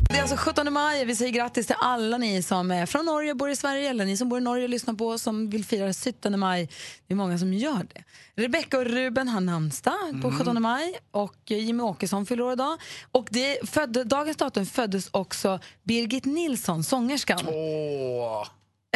Det är alltså 17 maj. Vi säger grattis till alla ni som är från Norge bor i Sverige eller ni som bor i Norge och lyssnar på oss som vill fira 17 maj. Det är många som gör det. Rebecca och Ruben har namnsdag på 17 maj och Jimmy Åkesson fyller år idag. Och det födde, dagens datum föddes också Birgit Nilsson, sångerskan. Åh,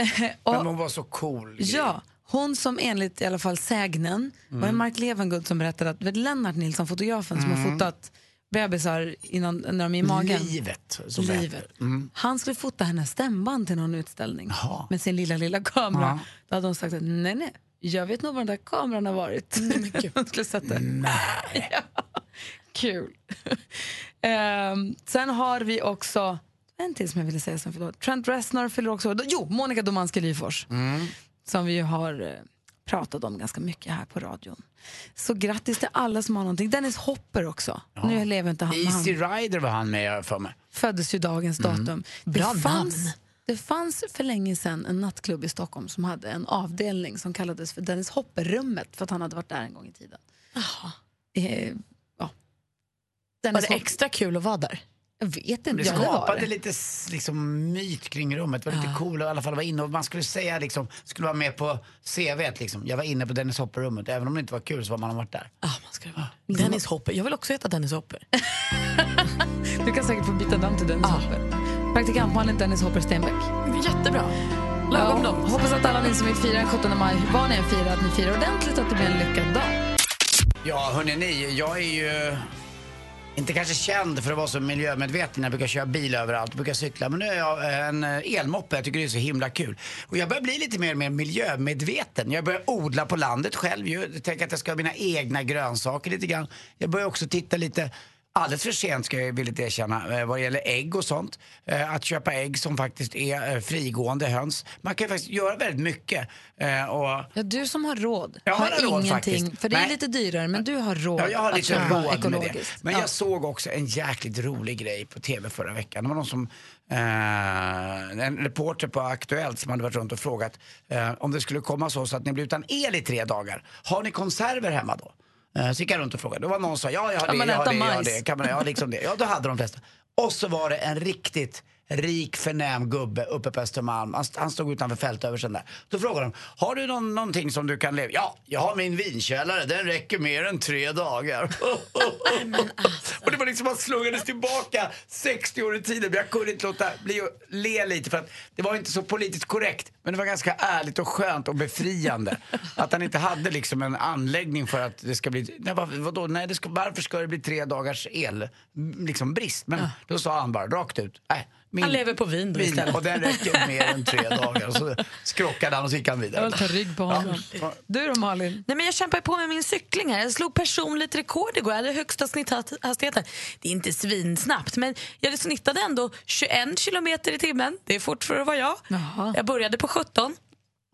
Och- men hon var så cool. Ja, hon som enligt i alla fall sägnen, var det Mark Levengood som berättade att Lennart Nilsson, fotografen som har fotat bebisar innan, när de är i magen. Livet, som Livet. Mm. Han skulle fota hennes stämband till någon utställning Jaha. med sin lilla, lilla kamera. Ja. Då hade hon sagt att nej, nej, jag vet nog var den där kameran har varit. hon skulle sätta Nej. ja. Kul. Ehm, sen har vi också en till som jag ville säga. Trent Reznor fyller också. Jo, Monica Domanski Lyfors. Som vi har pratat om ganska mycket här på radion. Så grattis till alla som har någonting. Dennis Hopper också. Nu lever inte han, Easy han Rider var han med för mig. föddes ju dagens datum. Bra det, fanns, namn. det fanns för länge sedan en nattklubb i Stockholm som hade en avdelning som kallades för Dennis Hopper-rummet för att han hade varit där en gång i tiden. Eh, ja. Var det Hopper- extra kul att vara där? Jag vet inte. Det skapade det. lite liksom, myt kring rummet. Det var lite cool att i alla fall vara inne och man skulle säga liksom, skulle vara med på CV liksom. Jag var inne på Dennis Hopper-rummet. Även om det inte var kul så var man varit där. Ah, man ska vara. Dennis Hopper. Jag vill också heta Dennis Hopper. Du kan säkert få byta namn till Dennis Ja. Hopper. Praktikant Malin Dennis Hopper Stenbeck. Jättebra. Lagom Ja, hoppas att alla ni som vill fira den 17 maj, vad ni än firar, att ni firar ordentligt och att det blir en lyckad dag. Ja, hörni ni, jag är ju inte kanske känd för att vara så miljömedveten. Jag brukar köra bil överallt, brukar cykla. Men nu är jag en eh, elmoppe, jag tycker det är så himla kul. Och jag börjar bli lite mer och mer miljömedveten. Jag börjar odla på landet själv ju. Jag tänker att jag ska ha mina egna grönsaker lite grann. Jag börjar också titta lite Alldeles för sent ska jag villigt erkänna eh, vad det gäller ägg och sånt. Eh, Att köpa ägg som faktiskt är eh, frigående höns. Man kan faktiskt göra väldigt mycket. Och Ja, du som har råd Jag har har råd ingenting, faktiskt. för det är Nej. lite dyrare, men du har råd Ja, jag har att lite köpa råd med det. ekologiskt. Men Ja. jag såg också en jäkligt rolig grej på tv förra veckan. Det var någon som, eh, en reporter på Aktuellt som hade varit runt och frågat eh, om det skulle komma så, så att ni blir utan el i tre dagar. Har ni konserver hemma då? Eh, så gick jag runt och frågade. Då var någon som sa ja, jag har Kan det, jag har det, jag har det. Kan man, ja, liksom det. Ja, då hade de flesta. Och så var det en riktigt rik förnäm gubbe uppe på Östermalm. Han, han stod utanför fältöversten där. Då frågade de, har du någon, någonting som du kan leva Ja, jag har min vinkällare, den räcker mer än tre dagar. och det var liksom, man slungades tillbaka 60 år i tiden. Men jag kunde inte låta bli att le lite för att det var inte så politiskt korrekt. Men det var ganska ärligt och skönt och befriande. att han inte hade liksom en anläggning för att det ska bli, nej, vad, vadå, nej det ska, varför ska det bli tre dagars el, liksom brist? Men då sa han bara rakt ut, nej. Min, Han lever på vin då vin, istället. och den räcker mer än tre dagar. Så skrockade han och så gick han Jag vidare. vill ta rygg på honom. Ja. Du då Malin? Nej, men jag kämpar på med min cykling här. Jag slog personligt rekord igår. Jag hade högsta snitthastigheten. Det är inte svinsnabbt, men jag snittade ändå 21 kilometer i timmen. Det är fort för att vara jag. Jaha. Jag började på 17.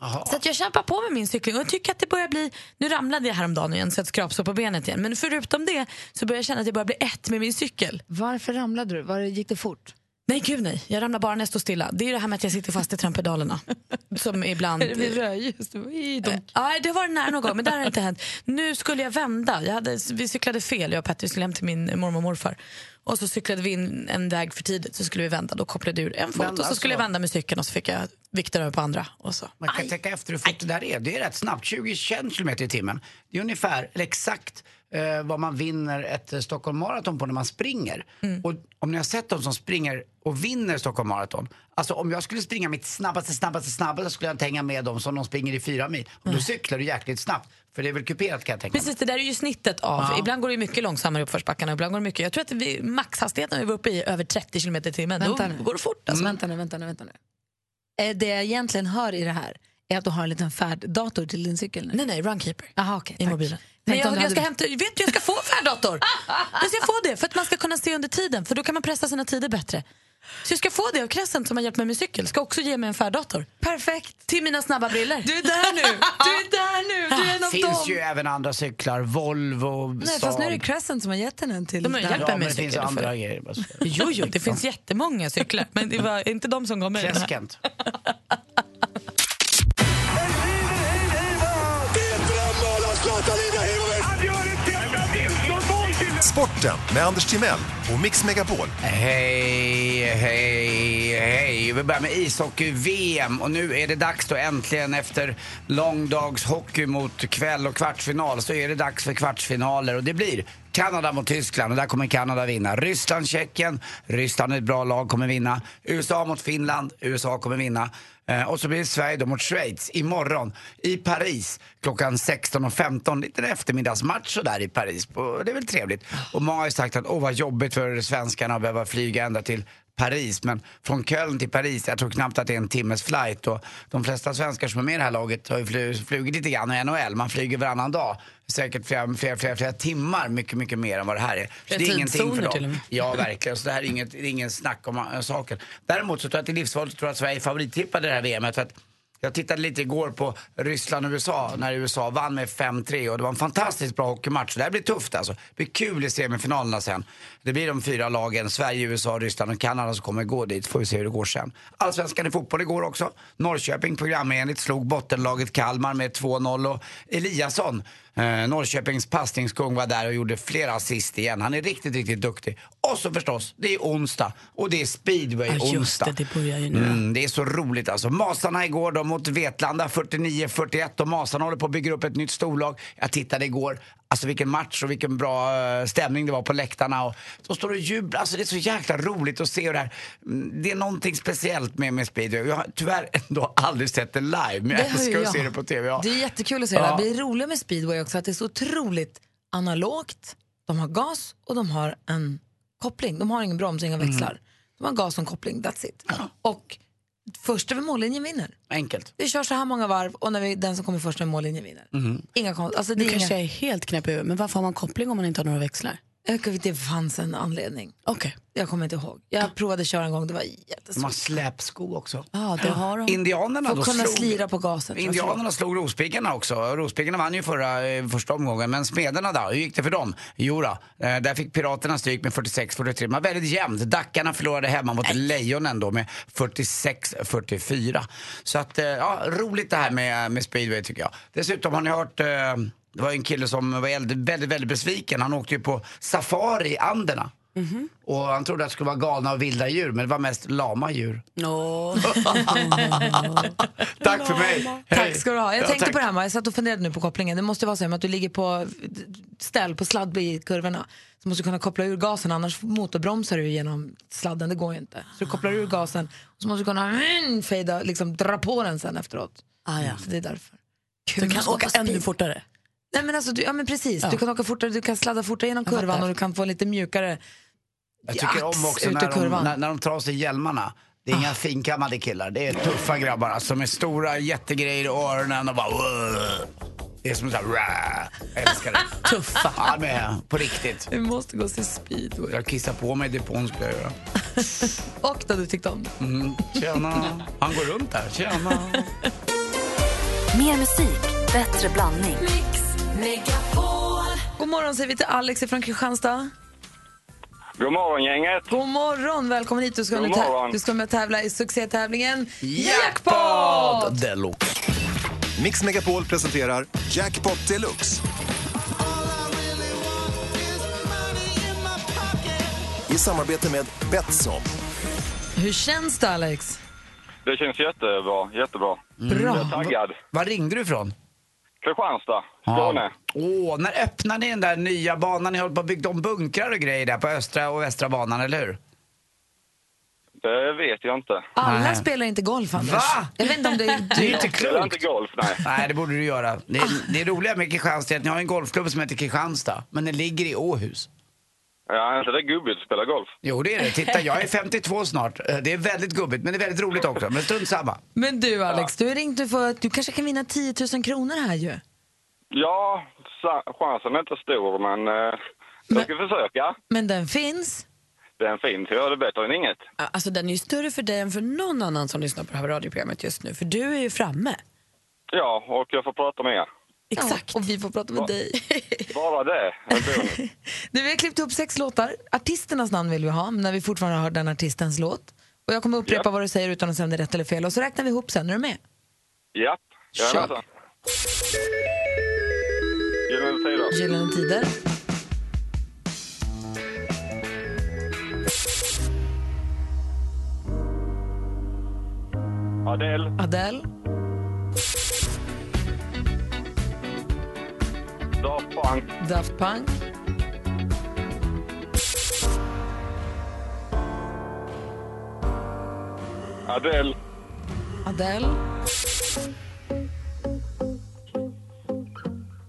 Jaha. Så att jag kämpar på med min cykling och jag tycker att det börjar bli, nu ramlade jag häromdagen igen så jag skrapsår på benet igen, men förutom det så börjar jag känna att jag börjar bli ett med min cykel. Varför ramlade du? Var det, gick det fort? Nej gud nej, jag ramlar bara när jag står stilla. Det är det här med att jag sitter fast i trampedalerna. som ibland... Det blir rödljus. Var dem. Nej, det varit nära någon gång, men det har inte hänt. Nu skulle jag vända. Jag hade, vi cyklade fel, jag och Petter skulle hem till min mormor och morfar. Och så cyklade vi in en väg för tidigt, så skulle vi vända. Då kopplade jag ur en fot och så alltså- skulle jag vända med cykeln och så fick jag vikten över på andra. Och så. Man kan tänka efter hur fort det där är. Det är rätt snabbt, 20 km i timmen. Det är ungefär, eller exakt, eh, vad man vinner ett eh, Stockholm Marathon på när man springer. Mm. Och om ni har sett de som springer och vinner Stockholm Marathon. Alltså om jag skulle springa mitt snabbaste, snabbaste, snabbaste skulle jag inte hänga med dem som de springer i fyra mil. Och då cyklar du jäkligt snabbt. För det är väl kuperat kan jag tänka mig. Precis, det där är ju snittet av. Ja. Ibland går det mycket långsammare i uppförsbackarna. Ibland går det mycket. Jag tror att vi, maxhastigheten vi var uppe i över 30 km i timmen. Då går det fort. Alltså. Vänta nu, vänta nu, vänta nu. Eh, Det jag egentligen hör i det här är att du har en liten färddator till din cykel nu. Nej, nej, Runkeeper. Aha, okej, I tack. mobilen. Om jag, jag, ska hade- hämta, vet du, jag ska få färddator! jag ska få det för att man ska kunna se under tiden, för då kan man pressa sina tider bättre. Så jag ska få det av Crescent som har hjälpt mig med cykel. Ska också ge mig en färddator. Perfekt. Till mina snabba briller. Du är där nu. Du är där nu. Du är en Det av finns dem. ju även andra cyklar, Volvo, Nej, fast nu är det Crescent som har gett henne en till. De har hjälpt Ja, mig med det finns andra För... grejer. Jo, jo, det finns jättemånga cyklar, men det var inte de som gav mig den här. Sporten med Anders Timell och Mix Megapol. Hej, hej, hej. Vi börjar med ishockey-VM och nu är det dags då äntligen efter lång dags hockey mot kväll och kvartsfinal så är det dags för kvartsfinaler och det blir Kanada mot Tyskland och där kommer Kanada vinna. Ryssland, Tjeckien, Ryssland är ett bra lag, kommer vinna. USA mot Finland, USA kommer vinna. Eh, och så blir det Sverige då mot Schweiz imorgon i Paris klockan 16.15. Lite eftermiddagsmatch sådär i Paris. Och det är väl trevligt. Och många har ju sagt att åh vad jobbigt för svenskarna att behöva flyga ända till Paris. Men från Köln till Paris, jag tror knappt att det är en timmes flight. Och de flesta svenskar som är med i det här laget har ju flugit lite grann i NHL. Man flyger varannan dag. Säkert flera, flera, flera, flera timmar, mycket, mycket mer än vad det här är. Så det är ingenting för dem. till och med. Ja, verkligen. Så det här är inget, det ingen snack om äh, saken. Däremot så tror jag att det är livsfarligt. Jag tror att Sverige är favorittippade det här VMet. För att jag tittade lite igår på Ryssland och USA när USA vann med 5-3 och det var en fantastiskt bra hockeymatch. Det här blir tufft alltså. Det blir kul i semifinalerna sen. Det blir de fyra lagen, Sverige, USA, Ryssland och Kanada som kommer gå dit. Får vi se hur det går sen. Allsvenskan i fotboll igår också. Norrköping programenligt slog bottenlaget Kalmar med 2-0 och Eliasson Eh, Norrköpings passningskung var där och gjorde flera assist igen. Han är riktigt, riktigt duktig. Och så förstås, det är onsdag och det är speedway Ja, just det, det börjar ju nu. Mm, det är så roligt alltså. Masarna igår då mot Vetlanda 49-41 och Masarna håller på att bygga upp ett nytt storlag. Jag tittade igår, alltså vilken match och vilken bra eh, stämning det var på läktarna. Och de står och jublar, alltså det är så jäkla roligt att se det här. Mm, Det är någonting speciellt med, med speedway. Jag har tyvärr ändå aldrig sett det live, men jag Det ju älskar att jag. se det på TV. Ja. Det är jättekul att se det Ja. där. Det är roligt med speedway också att det är så otroligt analogt. De har gas och de har en koppling. De har ingen broms inga Mm. växlar. De har gas och en koppling, that's it. Och först över mållinjen vinner. Enkelt. Vi kör så här många varv och när vi, den som kommer först över mållinjen vinner. Mm. Inga konst, alltså det Nu är kanske inga, jag är helt knäpp i huvudet, men varför har man koppling om man inte har några växlar? Jag- det fanns en anledning. Okej. Jag kommer inte ihåg. Jag provade köra en gång, det var De har jättesvårt. släpsko också. Ja, det har de. Indianerna då kunna slog... slira på gasen. Indianerna slog Rospiggarna också. Rospiggarna vann ju förra, eh, första omgången. Men Smederna då, hur gick det för dem? Jo då, eh, där fick Piraterna stryk med 46-43. Det var väldigt jämnt. Dackarna förlorade hemma mot Lejonen då med 46-44. Så att, eh, ja, roligt det här med, med speedway tycker jag. Dessutom har ni hört eh, det var en kille som var väldigt, väldigt, väldigt besviken. Han åkte ju på safari i Anderna. Och han trodde att det skulle vara galna och vilda djur, men det var mest lama djur. Åh. Tack för mig! Hej. Tack ska du ha. Jag Ja, tänkte tack. på det här, med- jag satt och funderade nu på kopplingen. Det måste vara så här, att du ligger på ställ, på sladd i kurvorna. Så måste du kunna koppla ur gasen, annars motorbromsar du genom sladden, det går ju inte. Så du kopplar ur gasen och så måste du kunna mm, fejda, liksom dra på den sen efteråt. Ah, ja. Så det är därför. Du kan åka ännu fortare. Nej, men alltså, du, ja men precis, Ja. du kan åka fortare, du kan sladda fortare genom kurvan och du kan få lite mjukare Jag tycker om ax också ut ur när de, kurvan. när, när de tar av sig hjälmarna. Det är inga Ah. finkammade killar, det är tuffa grabbar alltså, med stora jättegrejer i öronen och bara. Det är som så här, jag älskar det. Tuffa. Ja, men på riktigt. Vi måste gå och se speedway. Jag kissar på mig i depån skulle jag göra. Och då du tyckte om det. Mm. Tjena, han går runt där. Tjena. Mer musik, bättre blandning. God morgon säger vi till Alex från Kristianstad. God morgon gänget. God morgon, välkommen hit. Du ska, God morgon. du ska med och tävla i succétävlingen Jackpot deluxe. Mix Megapol presenterar Jackpot Deluxe. I samarbete med Betsson. Hur känns det Alex? Det känns jättebra, jättebra. Bra. Taggad. Var ringde du ifrån? Kristianstad, Skåne. Åh, när öppnar ni den där nya banan? Ni håller på att bygga om bunkrar och grejer där på östra och västra banan, eller hur? Det vet jag inte. Alla Nej. spelar inte golf Anders. Va? Jag vet inte om det är Det är ju inte Det är inte klokt. golf, nej. Nej, det borde du göra. Det, det roliga med Kristianstad är att ni har en golfklubb som heter Kristianstad, men den ligger i Åhus. Ja, inte det är gubbigt att spela golf. Jo, det är det. Titta, jag är 52 snart. Eh, Det är väldigt gubbigt, men det är väldigt roligt också. Men strunt samma. Men du Alex, du har ringt nu för att du kanske kan vinna 10 000 kronor här ju. Ja, chansen är inte stor, men eh, jag ska försöka. Men den finns. Den finns, jag det bättre än inget. Alltså, den är ju större för dig än för någon annan som lyssnar på det här radioprogrammet just nu. För du är ju framme. Ja, och jag får prata med er. Exakt. Och vi får prata med Va dig. Bara det? du, vi har klippt upp sex låtar. Artisternas namn vill vi ha, när vi fortfarande har den artistens låt. Och jag kommer upprepa yep. vad du säger utan att säga om det är rätt eller fel. Och så räknar vi ihop sen. Är du med? Ja. Yep. Kör. Gyllene tider. Gyllene tider. Adele. Adele. Daft Punk. Daft Punk. Adele. Adele.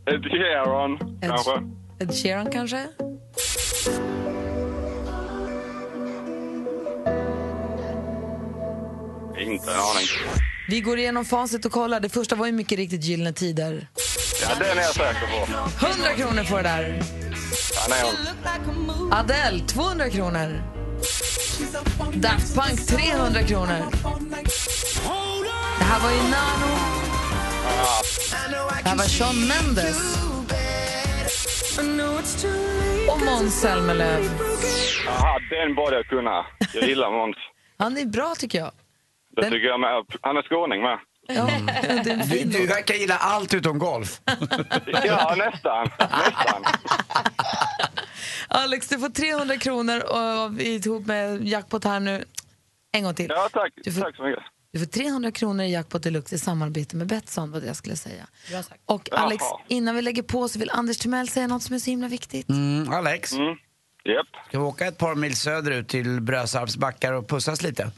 Ed Sheeran, Ed, kanske. Ed Sheeran kanske? Inte en aning. Vi går igenom facit och kollar. Det första var ju mycket riktigt Gyllene Tider. Ja, den är jag säker på. 100 kronor får det där. Adele, 200 kronor. Daft Punk, 300 kronor. Det här var ju Nano. Det här var Shawn Mendes. Och Måns Zelmerlöw. Jaha, den borde jag kunna. Jag gillar Måns. Han är bra tycker jag. Det Den- tycker jag med. Han är skåning med. Ja, det är en Du, du verkar gilla allt utom golf. Ja, nästan. Nästan. Alex, du får 300 kronor och ihop med jackpot här nu. En gång till. Ja, tack. Du får- Tack så mycket. Du får 300 kronor i jackpot deluxe i samarbete med Betsson, vad jag skulle säga. Och Alex, Jaha. innan vi lägger på så vill Anders Timell säga något som är så himla viktigt. Mm, Alex, Mm. Japp. ska vi åka ett par mil söderut till Brösarps backar och pussas lite?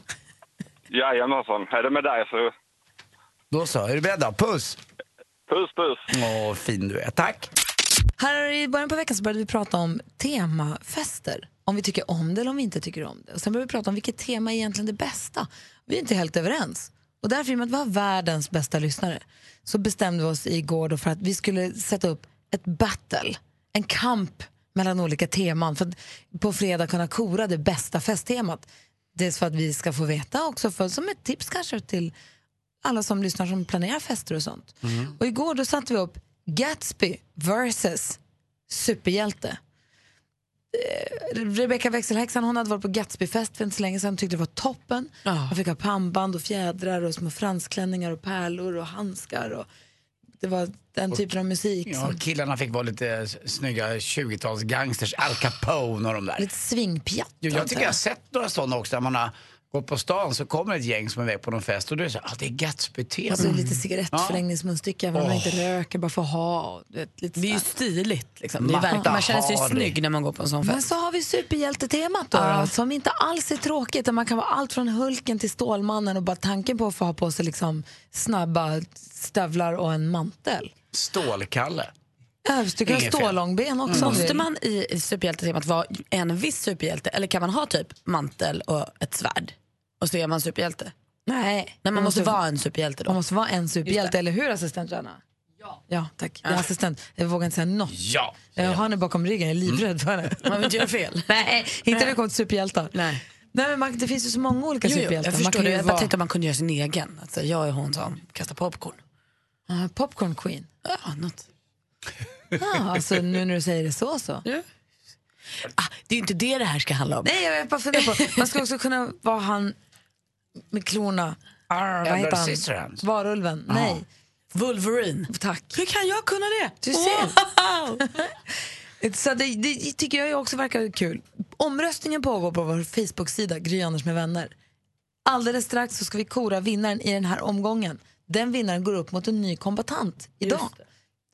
Jajamensan. Är det med dig så Då så, är du beredd då? Puss! puss puss. Åh, fin du är. Tack! Här i början på veckan så började vi prata om temafester. Om vi tycker om det eller om vi inte tycker om det. Och sen började vi prata om vilket tema är egentligen det bästa. Vi är inte helt överens. Och därför, i och med att vi har världens bästa lyssnare, så bestämde vi oss igår då för att vi skulle sätta upp ett battle, en kamp mellan olika teman för att på fredag kunna kora det bästa festtemat. Dels för att vi ska få veta också, för, som ett tips kanske till alla som lyssnar som planerar fester och sånt. Och igår då satte vi upp Gatsby versus superhjälte. Eh, Rebecca växelhäxan hon hade varit på Gatsbyfest för inte så länge sedan tyckte det var toppen. Hon fick ha pannband och fjädrar och små fransklänningar och pärlor och handskar. Och det var den typen av musik. Ja, som, killarna fick vara lite snygga 20-tals gangsters, Al Capone och de där. lite svingpjatt. Jag antar tycker jag har sett några sådana också, där man har gått på stan så kommer ett gäng som är iväg på någon fest och då är det så ah, det är Gatsby-tema. Och så lite cigarettförlängningsmunstycke, även om man inte röker, bara för att ha. Du vet, lite Det är ju stiligt. Liksom. Det är Matta verkligen, man känner sig snygg när man går på en sån Men fest. så har vi superhjältetemat då, då, som inte alls är tråkigt. Där man kan vara allt från Hulken till Stålmannen och bara tanken på att få ha på sig liksom snabba stövlar och en mantel. Stålkalle. Ja, Du kan ha stålångben också. du Måste man i i superhjältetemat vara en viss superhjälte eller kan man ha typ mantel och ett svärd? Och så är man superhjälte? Nej, Nej, man måste vara en superhjälte då. man måste vara en superhjälte, eller hur assistent Johanna? Ja. Ja, tack. Jag är assistent. Jag vågar inte säga något. Ja. Jag har henne bakom ryggen, jag är livrädd för henne. Man vill inte göra fel. Nej, inte när det kommer till superhjältar. Nej. Nej, men man, det finns ju så många olika Jo, superhjältar. jag man förstår kan det. ju Jag bara vara tänkte att man kunde göra sin egen. Alltså, jag är hon som kastar popcorn. Ah, popcorn queen. Ja, något. Ah, alltså, nu när du säger det så så. Ah, det är ju inte det det här ska handla om. Nej, jag bara fundera på. Man ska också kunna vara han med klorna. Arr, vad Edward heter han? Varulven. Nej, Wolverine. tack. Hur kan jag kunna det? Du ser. Så det, det tycker jag också verkar kul. Omröstningen pågår på vår Facebook-sida, Gry Anders med vänner. Alldeles strax så ska vi kora vinnaren i den här omgången. Den vinnaren går upp mot en ny kombatant idag.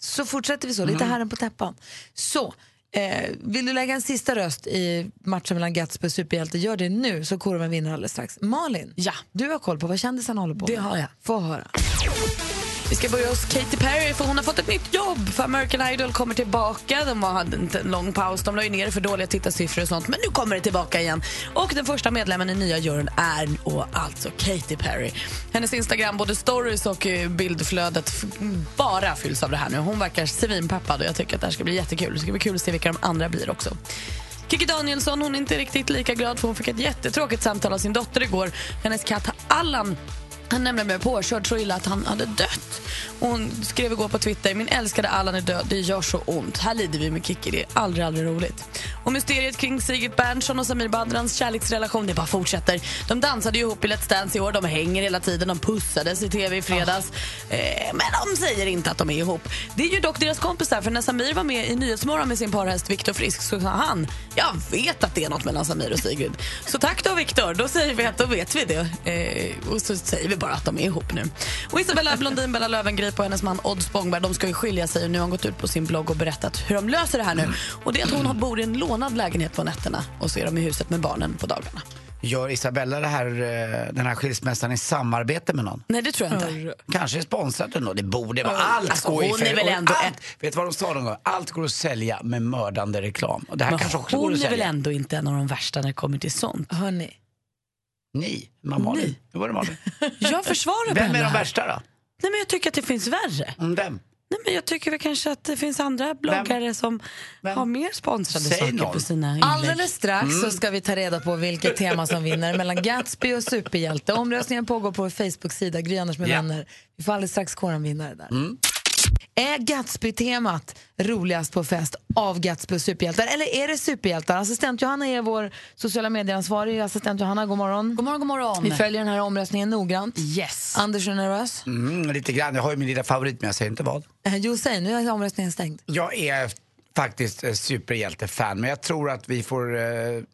Så fortsätter vi så, lite herren på täppan. Så, eh, vill du lägga en sista röst i matchen mellan Gatsby och Superhjälte, gör det nu så korar vi en vinnare alldeles strax. Malin, Ja. du har koll på vad kändisarna håller på Det med. har jag. Få höra. Vi ska börja hos Katy Perry för hon har fått ett nytt jobb. För American Idol kommer tillbaka. De hade inte en lång paus. De la ju ner för dåliga tittarsiffror och sånt. Men nu kommer det tillbaka igen. Och den första medlemmen i nya juryn är och alltså Katy Perry. Hennes Instagram, både stories och eh, bildflödet bara fylls av det här nu. Hon verkar svinpeppad och jag tycker att det här ska bli jättekul. Det ska bli kul att se vilka de andra blir också. Kikki Danielsson hon är inte riktigt lika glad för hon fick ett jättetråkigt samtal av sin dotter igår. Hennes katt Allan han nämligen blev påkörd så illa att han hade dött. Och Hon skrev igår på Twitter, min älskade Allan är död, det gör så ont. Här lider vi med Kikki, det är aldrig, aldrig roligt. Och mysteriet kring Sigrid Bernson och Samir Badrans kärleksrelation, det bara fortsätter. De dansade ju ihop i Let's Dance i år, de hänger hela tiden, de pussades i tv i fredags. Eh, men de säger inte att de är ihop. Det är ju dock deras kompisar, för när Samir var med i Nyhetsmorgon med sin parhäst Viktor Frisk så sa han, jag vet att det är något mellan Samir och Sigrid. Så tack då Viktor, då säger vi att då vet vi det. Eh, och så säger vi vi bara att de är ihop nu. Och Isabella Blondin, Bella Löwengrip och hennes man Odd Spångberg de ska ju skilja sig och nu har hon gått ut på sin blogg och berättat hur de löser det här nu. Och det är att hon har- bor i en lånad lägenhet på nätterna och så är de i huset med barnen på dagarna. Gör Isabella det här, eh, den här skilsmässan i samarbete med någon? Nej, det tror jag inte. Kanske är sponsrat ändå. Det borde vara. Allt Alltså, går hon är väl ändå allt, Vet du vad de sa någon gång? Allt går att sälja med mördande reklam. Och det här Men kanske också går hon att är väl sälja. ändå inte en av de värsta när det kommer till sånt. Hörni. Ni, man Malin. Ni. Hur var det Malin? Jag försvarar Vem är de värsta då? Nej, men jag tycker att det finns värre. Mm, Vem? Nej, men jag tycker väl kanske att det finns andra bloggare som Vem? har mer sponsrade Säg saker någon. på sina inlägg. Alldeles strax så ska vi ta reda på vilket tema som vinner mellan Gatsby och superhjälte. Omröstningen pågår på vår Facebook-sida, Gry Anders med Ja. vänner. Vi får alldeles strax kora en vinnare där. Är Gatsby-temat roligast på fest av Gatsby och superhjältar? Eller är det superhjältar? Assistent Johanna är vår sociala medieransvarig. Assistent Johanna, god morgon. God morgon, god morgon. Vi följer den här omröstningen noggrant. Yes. Anders är nervös. Mm, lite grann. Jag har ju min lilla favorit men jag säger inte vad. Eh, Jo, säg nu är omröstningen stängd. Jag är faktiskt eh, superhjältefan men jag tror att vi får, eh,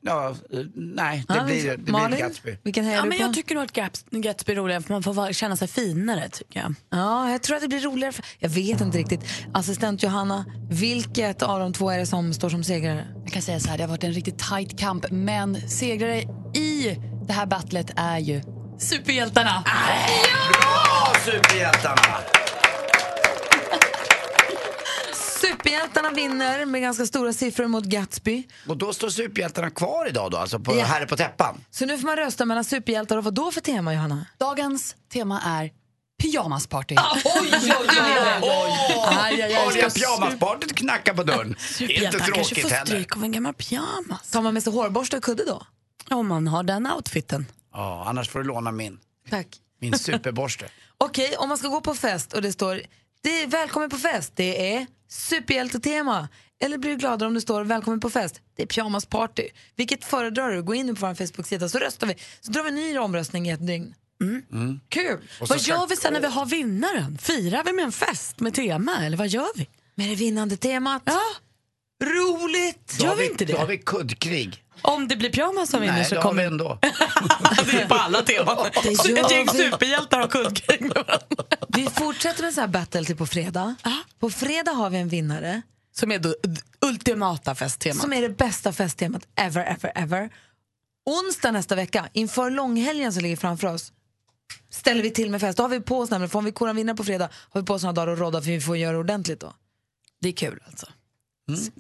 ja, eh, nej det Ja, blir, det blir Malin, Gatsby. vilken Ja, men på? jag tycker nog att Gaps- Gatsby är roligare för man får känna sig finare. tycker jag. Ja, jag tror att det blir roligare. För, jag vet inte riktigt. Assistent Johanna, vilket av de två är det som står som segrare? Jag kan säga så här, det har varit en riktigt tight kamp, men segrare i det här battlet är ju superhjältarna. Bra superhjältarna! Superhjältarna vinner med ganska stora siffror mot Gatsby. Och då står superhjältarna kvar idag då, alltså på, Ja. här på täppan? Så nu får man rösta mellan superhjältar och vad då för tema, Johanna? Dagens tema är pyjamasparty. Aj, aj, aj. Har ni pyjamaspartyt knackar på dörren? Inte Superhjältar kanske tråkigt får heller. stryk av en gammal pyjamas. Tar man med sig hårborste och kudde då? Om man har den outfiten. Ja, annars får du låna min. Tack. Min superborste. Okej, om man ska gå på fest och det står det är välkommen på fest, det är superhjältetema. Eller blir du gladare om det står välkommen på fest, det är pyjamasparty. Vilket föredrar du? Gå in på vår Facebook-sida så röstar vi. Så drar vi en ny omröstning i ett dygn. Kul! Och så Vad gör vi sen när vi har vinnaren? Firar vi med en fest med tema eller vad gör vi? Med det vinnande temat. Ja, Roligt! Då Gör har vi inte det? Då har vi kuddkrig. Om det blir pyjamas som vinner Nej, så det har vi kommer ändå. det är på alla teman. Det Ett gäng vi. superhjältar har kuddkrig med varandra. Vi fortsätter med så här battle till på fredag. På fredag har vi en vinnare Som är då d- ultimata festtema. som är det bästa festtemat ever, ever, ever. Onsdag nästa vecka, inför långhelgen som ligger framför oss, ställer vi till med fest. Då har vi på oss nämligen, för om vi korar vinnare på fredag har vi på oss några dagar att råda för vi får göra ordentligt då. Det är kul alltså.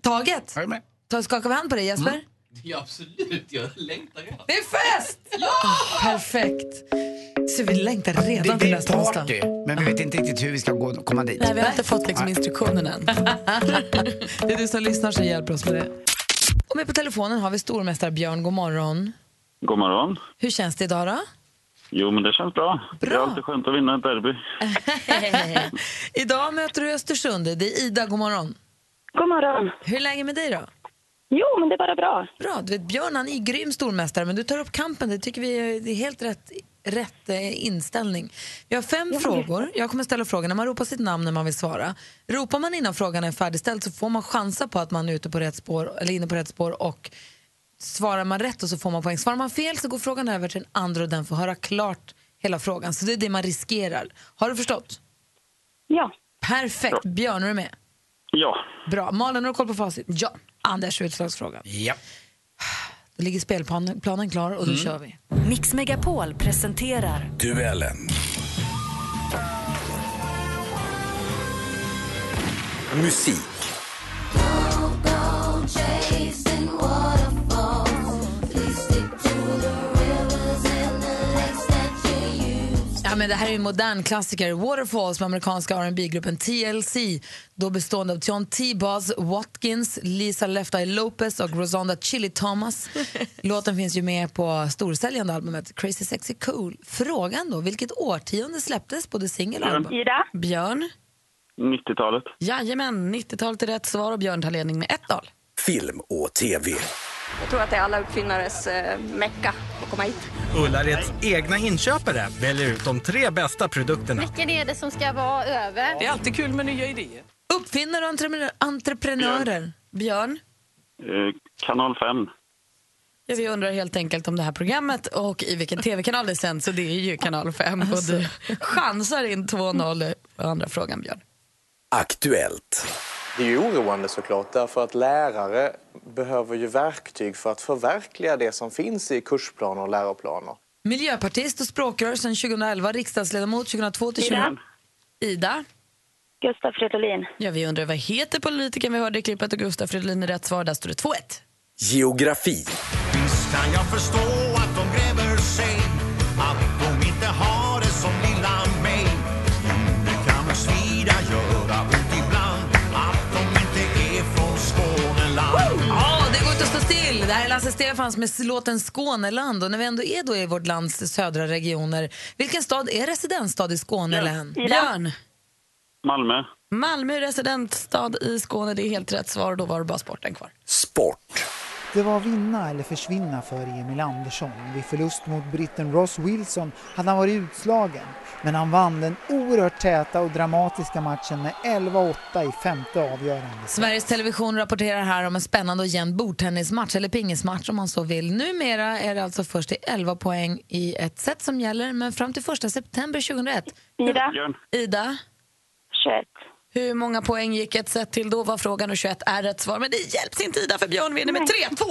Taget? Är du med? Ta, skakar vi hand på dig Jesper? Ja, absolut. Jag längtar redan. Det är fest! Ja! Perfekt. Så vi längtar Det redan till blir nästa onsdag. party, men vi vet inte riktigt hur vi ska gå, komma dit. Nej, vi har inte fått liksom instruktionen än. Det är du som lyssnar som hjälper oss med det. Och med på telefonen har vi stormästare Björn. God morgon. God morgon. Hur känns det idag då? Jo, men det känns bra. Det är Bra. alltid skönt att vinna ett derby. idag möter du Östersund. Det är Ida, god morgon. God morgon. Hur är läget med dig då? Jo, men det är bara bra. Bra. Du vet, Björn han är grym stormästare, men du tar upp kampen. Det tycker vi är, det är helt rätt, rätt eh, inställning. Vi har fem frågor. Jag kommer ställa frågorna. Man ropar sitt namn när man vill svara. Ropar man innan frågan är färdigställd så får man chansa på att man är ute på rätt spår, eller inne på rätt spår och svarar man rätt och så får man poäng. Svarar man fel så går frågan över till den andra och den får höra klart hela frågan. Så det är det man riskerar. Har du förstått? Ja. Perfekt. Björn, är du med? Ja. Bra. Malin, har du koll på facit? Ja. Anders, utslagsfrågan. Ja. Då ligger spelplanen planen klar och då kör vi. Mix Megapol presenterar Duellen. Musik. Ja, men det här är en modern klassiker. Waterfalls med amerikanska R&B gruppen TLC. Då bestående av John T. Buzz Watkins, Lisa Left Eye Lopez och Rosanda Chili Thomas. Låten finns ju med på storsäljande albumet Crazy Sexy Cool. Frågan då, vilket årtionde släpptes både singel och album? Ida? Björn? 90-talet. Jajamän, 90-talet är rätt svar och Björn tar ledning med 1-0. Film och TV. Jag tror att det är alla uppfinnares eh, mecka komma hit. Ullareds egna inköpare väljer ut de tre bästa produkterna. Vilken är det som ska vara över? Det är alltid kul med nya idéer. Uppfinnare och entreprenö- entreprenörer. Björn? Eh, kanal 5. Ja, vi undrar helt enkelt om det här programmet och i vilken tv-kanal det sänds. Det är ju kanal 5. Och du chansar in 2-0 på andra frågan, Björn. Aktuellt. Det är ju oroande såklart därför att lärare behöver ju verktyg för att förverkliga det som finns i kursplaner och läroplaner. Miljöpartist och språkrör sedan 2011, riksdagsledamot 2002 till 20... Ida. Ida. Gustaf Fridolin. Ja, vi undrar vad heter politikern vi hörde i klippet och Gustaf Fridolin är rätt svar. Där står det 2-1. Geografi. Visst kan jag förstå Lasse Stefans med låten Skåneland. Och när vi ändå är då i vårt lands södra regioner, vilken stad är residensstad i Skåne län? Björn. Malmö. Malmö är residensstad i Skåne. Det är helt rätt svar. Då var det bara sporten kvar. Sport. Det var vinna eller försvinna för Emil Andersson. Vid förlust mot britten Ross Wilson hade han varit utslagen. Men han vann den oerhört täta och dramatiska matchen med 11-8 i femte avgörande. Sveriges Television rapporterar här om en spännande och jämn bordtennismatch, eller pingismatch om man så vill. Numera är det alltså först till 11 poäng i ett set som gäller, men fram till 1 september 2001. Ida. Ida. 21. Hur många poäng gick ett set till då var frågan och 21 är rätt svar. Men det hjälps inte Ida för Björn vinner med 3-2.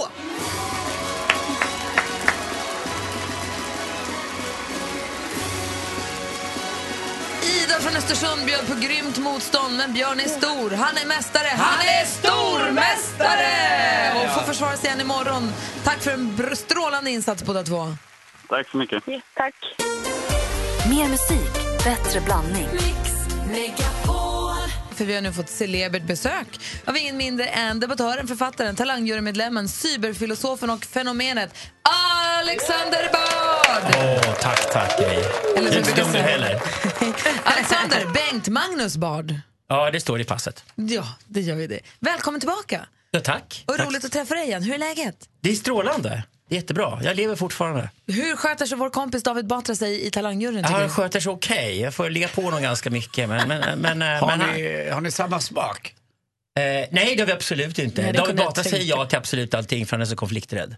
Ida från Östersund bjöd på grymt motstånd, men Björn är stor. Han är mästare. Han är stormästare! Och får försvara sig igen imorgon. Tack för en strålande insats båda två. Tack så mycket. Tack. Mer musik, bättre blandning. För vi har nu fått celebert besök av ingen mindre än debattören, författaren, talangjurymedlemmen, cyberfilosofen och fenomenet Alexander Bard! Åh, tack, tack. Gry. Eller inte dum du heller. Alexander Bengt Magnus Bard. Ja, det står i passet. Ja, det gör vi det. Välkommen tillbaka. Ja, tack. Och tack. roligt att träffa dig igen. Hur är läget? Det är strålande. Det är jättebra. Jag lever fortfarande. Hur sköter sig vår kompis David Batra sig i talangjuryn? Han du? sköter sig okej. Jag får ligga på honom ganska mycket. Men, men, men, eh, Har, men, ni, har ni samma smak? Eh, nej, det har vi absolut inte. Nej, David Batra säger ja till absolut allting för han är så konflikträdd.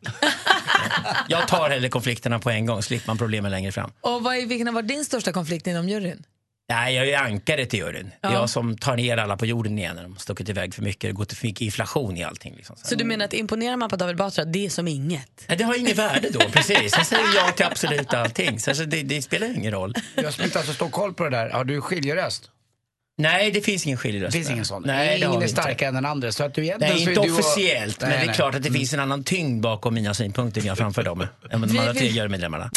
jag tar hellre konflikterna på en gång, slipper man problemen längre fram. Och vad är, vilken har varit din största konflikt inom juryn? Nej, jag är ankaret till juryn. Det är Ja. jag som tar ner alla på jorden igen när de stuckit iväg för mycket. Det går till för mycket inflation i allting. Liksom. Så du menar att imponerar man på David Batra, det är som inget? Nej, det har inget värde då, precis. Han säger ja till absolut allting. Så alltså, det, det spelar ingen roll. Jag som inte har så stor koll på det där. Har du skiljeröst? Nej, det finns ingen skiljeröst. Det finns ingen sån? Nej, ingen är inte. starkare än den andra. Så att du egentligen Nej, så är inte och- officiellt, men Nej, det är nej. klart att det Mm. finns en annan tyngd bakom mina synpunkter när jag framför dem än de andra tre jurymedlemmarna.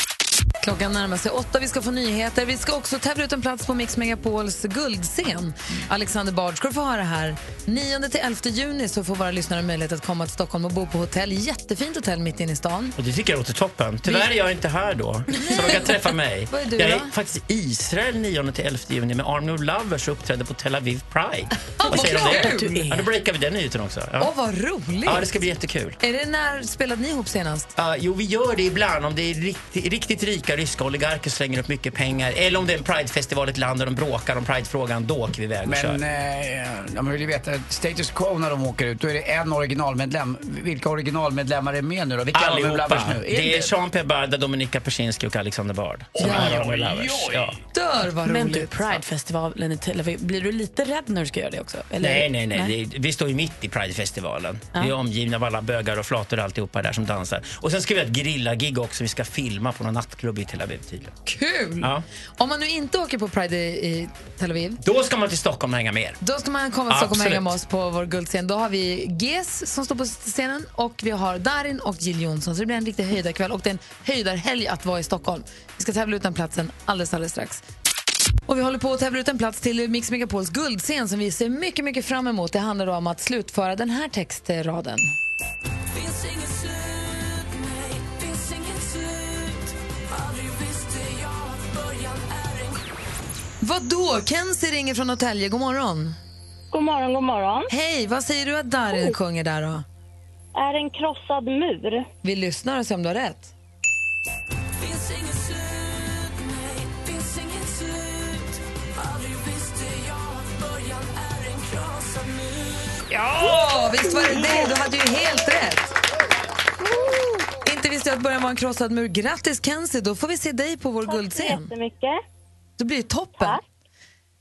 Klockan närmar sig åtta, vi ska få nyheter. Vi ska också tävla ut en plats på Mix Megapols guldscen. Alexander Bard ska du få höra här. 9 till 11 juni så får våra lyssnare möjlighet att komma till Stockholm och bo på hotell. Jättefint hotell mitt inne i stan. Och det tycker jag låter toppen. Tyvärr är jag inte här då, så de kan träffa mig. Vad är du jag är då? faktiskt i Israel 9 till 11 juni med Army of Lovers och uppträdde på Tel Aviv Pride. vad säger du om det? Ja, då breakar vi den nyheten också. Åh, Ja. vad roligt! ja, det ska bli jättekul. Är det när spelade ni ihop senast? Ja, jo, vi gör det ibland om det är riktigt, riktigt rika ryska oligarker slänger upp mycket pengar. Eller om det är en Pridefestival i ett land där de bråkar om Pridefrågan. Då åker vi iväg och kör. Men eh, de vill ju veta, status quo när de åker ut, då är det en originalmedlem. Vilka originalmedlemmar är med nu då? Vilka Allihopa. Nu? Det är Jean-Pierre Barda, Dominika Persinski och Alexander Bard. som Ja. är Army of Lovers. Ja. Dör vad Men du, roligt. Pridefestivalen i Tel Aviv, blir du lite rädd när du ska göra det också? Eller? Nej, nej, nej. Det, vi står ju mitt i Pridefestivalen. Ja. Vi är omgivna av alla bögar och flator och alltihopa där som dansar. Och sen ska vi ha ett grillagig också. Vi ska filma på någon nattklubb i Tel Aviv tydligen. Kul! Ja. Om man nu inte åker på Pride i, i Tel Aviv, Då ska man till Stockholm och hänga med er. då ska man komma till Stockholm och hänga med oss på vår guldscen. Då har vi GES som står på scenen och vi har Darin och Jill Johnson. Så det blir en riktig höjdarkväll och det är en höjdarhelg att vara i Stockholm. Vi ska tävla ut den platsen alldeles, alldeles strax. Och vi håller på att tävla ut en plats till Mix Megapols guldscen som vi ser mycket, mycket fram emot. Det handlar då om att slutföra den här textraden. Finns Vad då? Kenzie ringer från Norrtälje. God morgon. God morgon, god morgon. Hej, vad säger du att Darin sjunger där då? Är en krossad mur. Vi lyssnar och ser om du har rätt. Visste jag början Ja, visst var det det. Du hade ju helt rätt. Inte till att börja vara en krossad mur. Grattis Kenzie, då får vi se dig på vår guldscen. Tack så jättemycket. Det blir ju toppen.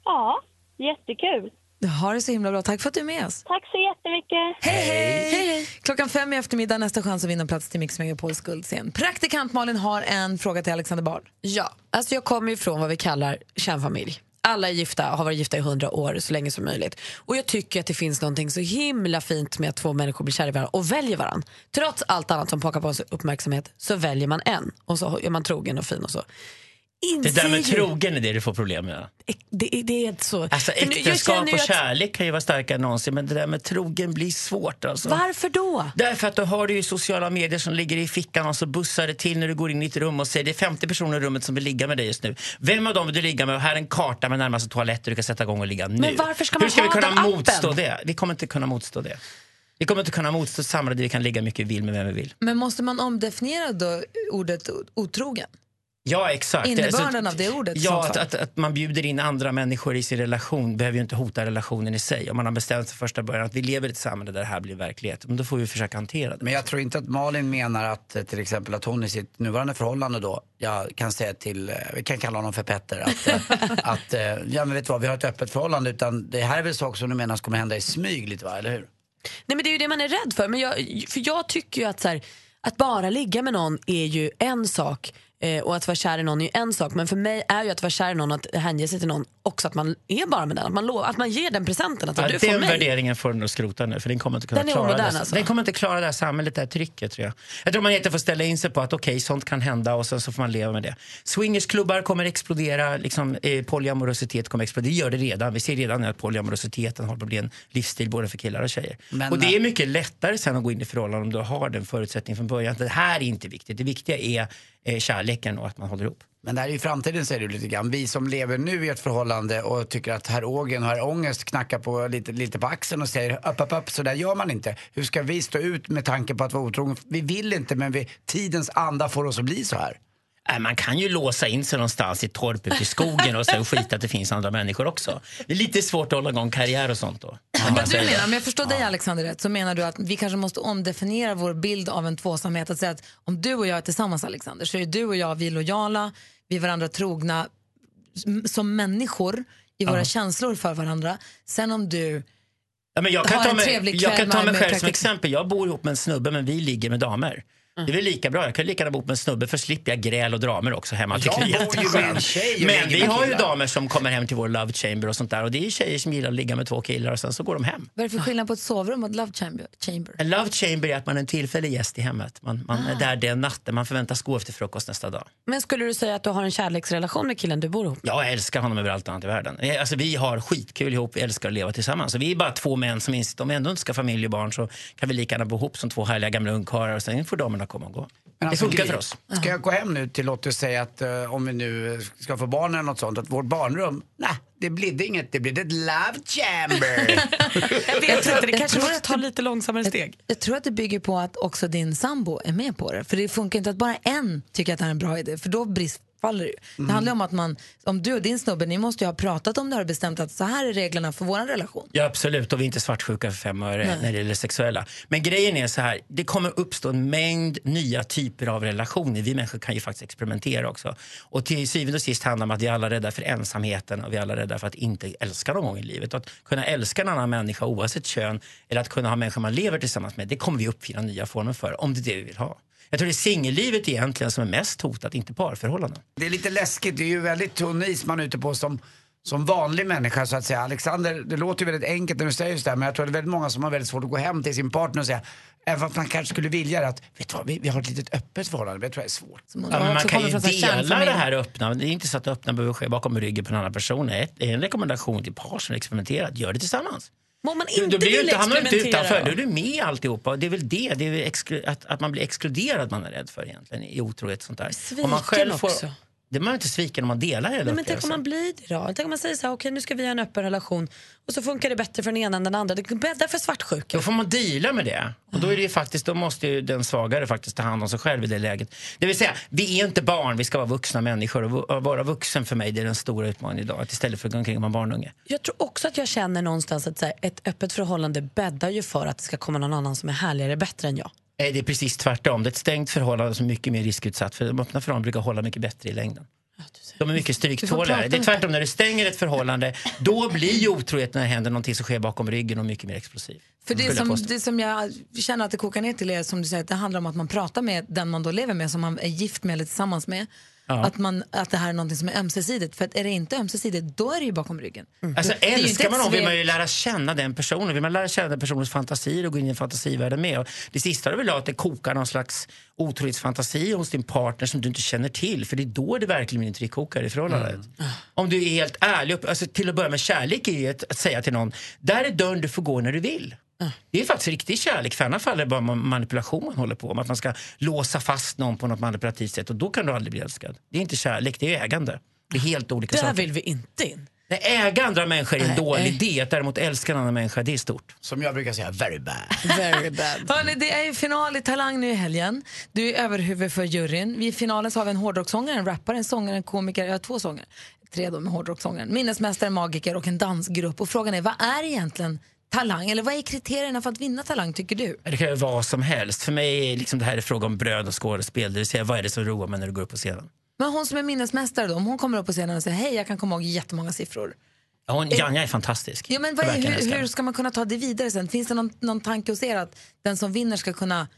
Ja, jättekul. Du har det så himla bra. Tack för att du är med oss. Tack så jättemycket. Hej, hej! hej. Klockan fem i eftermiddag nästa chans att vinna plats till Mix Megapols guldscen. Praktikant Malin har en fråga till Alexander Bard. Ja, alltså jag kommer ju från vad vi kallar kärnfamilj. Alla är gifta, har varit gifta i hundra år, så länge som möjligt. Och jag tycker att det finns någonting så himla fint med att två människor blir kära i varandra och väljer varandra. Trots allt annat som pockar på sig uppmärksamhet så väljer man en och så är man trogen och fin och så. Det där med Inser ju- trogen är det du får problem med. Det, är- det är så. Alltså äktenskap och att- kärlek kan ju vara starkare än någonsin men det där med trogen blir svårt alltså. Varför då? Därför att då har du ju sociala medier som ligger i fickan och så bussar det till när du går in i ett rum och säger det är 50 personer i rummet som vill ligga med dig just nu. Vem av dem vill du ligga med? Och här är en karta med närmaste toalett och du kan sätta igång och ligga nu. Men varför ska Hur man ska vi kunna den appen? motstå det? Vi kommer inte kunna motstå det. Vi kommer inte kunna motstå ett samhälle där vi kan ligga mycket vi vill med vem vi vill. Men måste man omdefiniera då ordet otrogen? Ja, exakt. Innebörden Alltså, av det ordet Ja, att, att, att man bjuder in andra människor i sin relation behöver ju inte hota relationen i sig. Om man har bestämt sig första början att vi lever i ett samhälle där det här blir verklighet, men då får vi försöka hantera det. Men jag tror inte att Malin menar att eh, till exempel att hon i sitt nuvarande förhållande då, jag kan säga till, eh, vi kan kalla honom för Petter, att, eh, att ja men vet du vad, vi har ett öppet förhållande utan det här är väl saker som du menar kommer hända i smyg lite va, eller hur? Nej men det är ju det man är rädd för. Men jag, för jag tycker ju att så här, att bara ligga med någon är ju en sak eh, och att vara kär i någon är ju en sak. Men för mig är ju att vara kär i någon, att hänge sig till någon också att man är bara med den. Att man, lovar, att man ger den presenten. Att Ja, du får den mig. värderingen får du nog skrota nu för den kommer inte kunna Den klara omodern, det. alltså. Den kommer inte klara det här samhället, det här trycket tror jag. Jag tror man egentligen får ställa in sig på att okej, sånt kan hända och sen så får man leva med det. Swingersklubbar kommer explodera, liksom, eh, polyamorositet kommer explodera. Det gör det redan. Vi ser redan nu att polyamorositeten håller på att bli en livsstil både för killar och tjejer. Men, och det är eh, mycket lättare sen att gå in i förhållanden om du har den förutsättningen från början. Det här är inte viktigt. Det viktiga är eh, kärleken och att man håller ihop. Men det här är ju framtiden säger du lite grann. Vi som lever nu i ett förhållande och tycker att herr Ågen och herr Ångest knackar på lite, lite på axeln och säger upp, upp, upp, så där gör man inte. Hur ska vi stå ut med tanken på att vara otrogen? Vi vill inte men vi, tidens anda får oss att bli så här. Nej, Man kan ju låsa in sig någonstans i torp ute i skogen och sen skita att det finns andra människor också. Det är lite svårt att hålla igång karriär och sånt då. Men du menar, om jag förstår dig Alexander rätt, så menar du att vi kanske måste omdefiniera vår bild av en tvåsamhet. Att säga att om du och jag är tillsammans Alexander så är du och jag vi är lojala, vi är varandra trogna som människor i våra Ja. känslor för varandra. Sen om du Ja, men jag kan har ta en mig, trevlig jag kan ta mig själv som exempel. Jag bor ihop med en snubbe men vi ligger med damer. Det är väl lika bra. Jag kan lika gärna bo med en snubbe för slipper jag gräl och dramer också hemma. Jag bor ju med en tjej och Men vi med har ju damer som kommer hem till vår love chamber och sånt där. Och det är tjejer som gillar att ligga med två killar och sen så går de hem. Vad är det för skillnad på ett sovrum och ett love chamber? chamber? En love chamber är att man är en tillfällig gäst i hemmet. Man, man Ah. är där den natten. Man förväntas gå efter frukost nästa dag. Men skulle du säga att du har en kärleksrelation med killen du bor ihop Jag älskar honom över allt annat i världen. Eh, Alltså, vi har skitkul ihop, vi älskar att leva tillsammans. Så vi är bara två män som inser att om vi ändå inte ska familj och barn så kan vi lika gärna bo ihop som två härliga gamla ungkarlar och sen får damerna komma och gå. Men det alltså, funkar Gry, för oss. Ska jag gå hem nu till Lottie och säga att eh, om vi nu ska få barn eller något sånt, att vårt barnrum, nej, det blir inget, det blir ett love chamber. Jag vet inte, det kanske måste ta lite långsammare steg. Jag tror att det bygger på att också din sambo är med på det. För det funkar inte att bara en tycker att det här är en bra idé, för då brist faller det ju. Det handlar om att man, om du och din snubbe, ni måste ju ha pratat om det här och bestämt att så här är reglerna för vår relation. Ja absolut, och vi är inte svartsjuka för fem öre Nej. när det gäller sexuella. Men grejen är så här, det kommer uppstå en mängd nya typer av relationer. Vi människor kan ju faktiskt experimentera också. Och till syvende och sist handlar det om att vi är alla rädda för ensamheten och vi är alla rädda för att inte älska någon gång i livet. Att kunna älska en annan människa oavsett kön eller att kunna ha människor man lever tillsammans med, det kommer vi uppfinna nya former för om det är det vi vill ha. Jag tror det är singellivet egentligen som är mest hotat, inte parförhållanden. Det är lite läskigt, det är ju väldigt tunn is man är ute på som, som vanlig människa så att säga. Alexander, det låter ju väldigt enkelt när du säger just det här, men jag tror det är väldigt många som har väldigt svårt att gå hem till sin partner och säga, även om man kanske skulle vilja det, att vet du vad, vi, vi har ett litet öppet förhållande, men jag tror det är svårt. Ja, men man kan ju dela det här öppna. Det är inte så att öppna behöver ske bakom ryggen på en annan person. Det är en rekommendation till par som experimenterat. Gör det tillsammans. Om man Du, inte blir du vill inte, hamnar du inte utanför, då? är du med i alltihopa. Det är väl det, det är att, att man blir exkluderad man är rädd för egentligen i otrohet sånt där. Sviken man själv får, också. Det är man inte sviken om man delar hela Nej, men tänk om man blir det då? Tänk om man säger så här, okej nu ska vi ha en öppen relation och så funkar det bättre för den ena än den andra. Det bäddar för svartsjuka. Då får man deala med det. Och då, är det faktiskt, då måste ju den svagare faktiskt ta hand om sig själv i det läget. Det vill säga, vi är inte barn, vi ska vara vuxna människor. Och vara vuxen för mig det är den stora utmaningen idag. Att istället för att gå omkring och vara barnunge. Jag tror också att jag känner någonstans att så här, ett öppet förhållande bäddar ju för att det ska komma någon annan som är härligare, bättre än jag. Nej, det är precis tvärtom. Det är ett stängt förhållande som är mycket mer riskutsatt. För de öppna förhållanden brukar hålla mycket bättre i längden. De är mycket stryktåligare. Det är tvärtom, när du stänger ett förhållande, då blir ju otrohet när det händer någonting som sker bakom ryggen och mycket mer explosiv. För det som, det som jag känner att det kokar ner till är som du säger, att det handlar om att man pratar med den man då lever med, som man är gift med eller tillsammans med. Ja. Att, man, att det här är någonting som är ömsesidigt. För att är det inte ömsesidigt, då är det ju bakom ryggen. Alltså, ju inte älskar man någon vill man ju lära känna den personen. Vill man lära känna den personens fantasier och gå in i en fantasivärld med. Och det sista du vill ha är att det kokar någon slags otrohetsfantasi hos din partner som du inte känner till. För det är då det verkligen blir en tryckkokare i förhållandet. Om du är helt ärlig, alltså till att börja med kärlek är ju att, att säga till någon, där är dörren du får gå när du vill. Det är faktiskt riktig kärlek, för i annat fall är det bara ma- manipulation man håller på med. Att man ska låsa fast någon på något manipulativt sätt och då kan du aldrig bli älskad. Det är inte kärlek, det är ägande. Det är helt olika Där saker. vill vi inte in. Nej, äga andra människor är en Nej. dålig idé, att däremot älska en annan människa, det är stort. Som jag brukar säga, very bad. Very bad. Hörrni, det är ju final i Talang nu i helgen. Du är överhuvud för juryn. I finalen så har vi en hårdrockssångare, en rappare, en sångare, en komiker, ja två sångare. Tre då med hårdrockssångaren. Minnesmästare, magiker och en dansgrupp. Och frågan är, vad är egentligen Talang? Eller vad är kriterierna för att vinna Talang tycker du? Det kan ju vara vad som helst. För mig är liksom det här är fråga om bröd och skådespel, det vill säga vad är det som roar mig när du går upp på scenen? Men hon som är minnesmästare då, om hon kommer upp på scenen och säger hej, jag kan komma ihåg jättemånga siffror. Ja, hon, Janja är fantastisk. Ja, men vad hur, hur ska man kunna ta det vidare sen? Finns det någon, någon tanke hos er att den som vinner ska kunna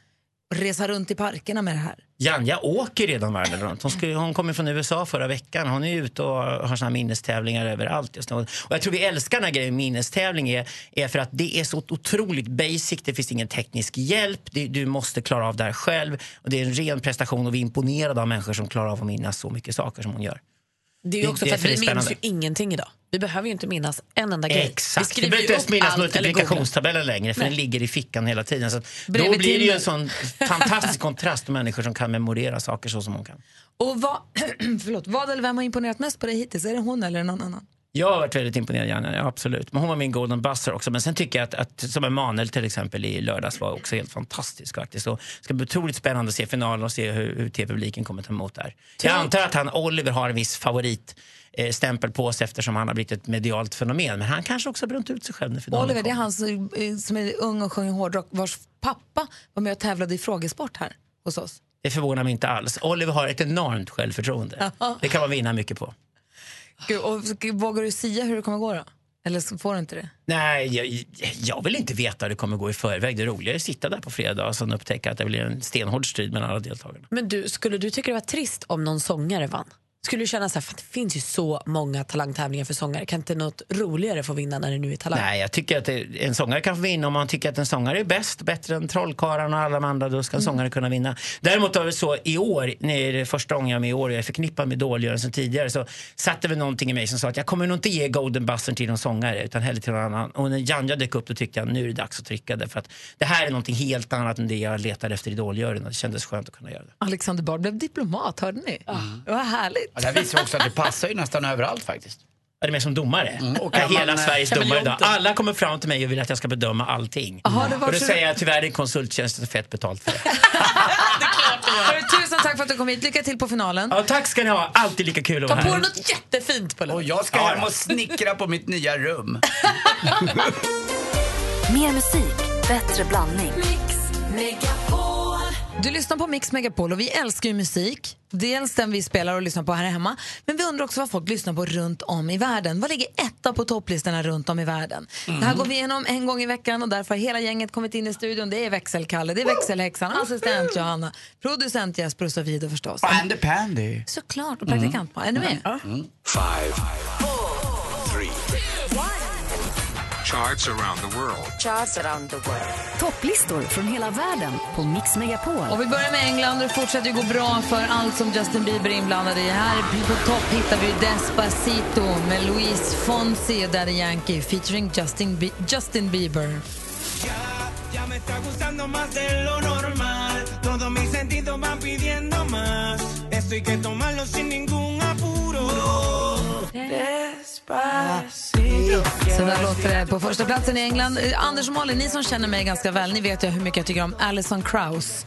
resa runt i parkerna med det här? Janja åker redan världen runt. Hon, hon kom från USA förra veckan. Hon är ute och har såna här minnestävlingar överallt just nu. Och jag tror vi älskar den här grejen minnestävling är, är för att det är så otroligt basic. Det finns ingen teknisk hjälp. Det, du måste klara av det här själv. Och det är en ren prestation och vi är imponerade av människor som klarar av att minnas så mycket saker som hon gör. Det är ju också det för är att vi minns ju ingenting idag. Vi behöver ju inte minnas en enda grej. Exakt. Vi behöver ju inte ens minnas multiplikationstabellen längre för Nej. den ligger i fickan hela tiden. Så då blir det ju en sån fantastisk kontrast med människor som kan memorera saker så som hon kan. Och vad, förlåt, vad eller vem har imponerat mest på dig hittills? Är det hon eller någon annan? Jag har varit väldigt imponerad, Janne, ja, absolut. Men hon var min golden buzzer också. Men sen tycker jag att, att som Emanuel till exempel i lördags var också helt fantastisk faktiskt. Och det ska bli otroligt spännande att se finalen och se hur, hur TV-publiken kommer ta emot det här. Jag antar att han, Oliver har en viss favorit eh, stämpel på sig eftersom han har blivit ett medialt fenomen. Men han kanske också har bränt ut sig själv när finalen Oliver, det är han som, eh, som är ung och sjunger hårdrock vars pappa var med och tävlade i frågesport här hos oss. Det förvånar mig inte alls. Oliver har ett enormt självförtroende. Det kan man vinna mycket på. Gud, och, vågar du säga hur det kommer gå då? Eller får du inte det? Nej, jag, jag vill inte veta hur det kommer gå i förväg. Det är att sitta där på fredag och sen upptäcka att det blir en stenhård strid mellan alla deltagarna. Men du, skulle du tycka det var trist om någon sångare vann? Skulle du känna så här, det finns ju så många talangtävlingar för sångare, kan inte något roligare få vinna när det nu är talang? Nej, jag tycker att det, en sångare kan få vinna om man tycker att en sångare är bäst, bättre än Trollkarlarna och alla de andra, då ska en sångare kunna vinna. Däremot var det så i år, när det är det första gången jag är med i år och jag är förknippad med Idol sen tidigare, så satte väl någonting i mig som sa att jag kommer nog inte ge Golden Buzzern till någon sångare, utan hellre till någon annan. Och när Janja dök upp då tyckte jag nu är det dags att trycka det, för att det här är någonting helt annat än det jag letar efter i Idoljuryn och det kändes skönt att kunna göra det. Alexander Bard blev diplomat, hörde ni? Det var härligt. Ja, det här visar också att det passar ju nästan överallt faktiskt. Är det mer som domare? Mm. Och är hela man, eh, Sveriges domare idag. Alla kommer fram till mig och vill att jag ska bedöma allting. Aha, det var och då så- säger jag tyvärr det är en konsulttjänst och fett betalt för det. Hörru, Tusen tack för att du kom hit. Lycka till på finalen. Ja, tack ska ni ha. Alltid lika kul att Ta vara på här. dig något jättefint på Och jag ska hem och snickra på mitt nya rum. Mer musik, bättre blandning. Du lyssnar på Mix Megapol och vi älskar ju musik. Dels den vi spelar och lyssnar på här hemma. Men vi undrar också vad folk lyssnar på runt om i världen. Vad ligger etta på topplistorna runt om i världen? Det här går vi igenom en gång i veckan och därför har hela gänget kommit in i studion. Det är växelkalle, det är växelhäxan, assistent Johanna, producent Jesper och vidare förstås. Andy Pandy. Såklart, och praktikant mm. Är ni med? Five, three, charts around the world. Charts around the world. Topplistor från hela världen på Mix Megapol. Och vi börjar med England och det fortsätter ju gå bra för allt som Justin Bieber är inblandad i. Här på topp hittar vi Despacito med Louise Fonsi och Daddy Yankee featuring Justin, Bi- Justin Bieber. Ya me está gustando más de lo normal. Todos mis sentidos van pidiendo más. Esto hay que tomarlo sin ningún apuro. Despacito. Så där låter det på första platsen i England. Anders och Malin, ni som känner mig ganska väl, ni vet ju hur mycket jag tycker om Alison Krauss.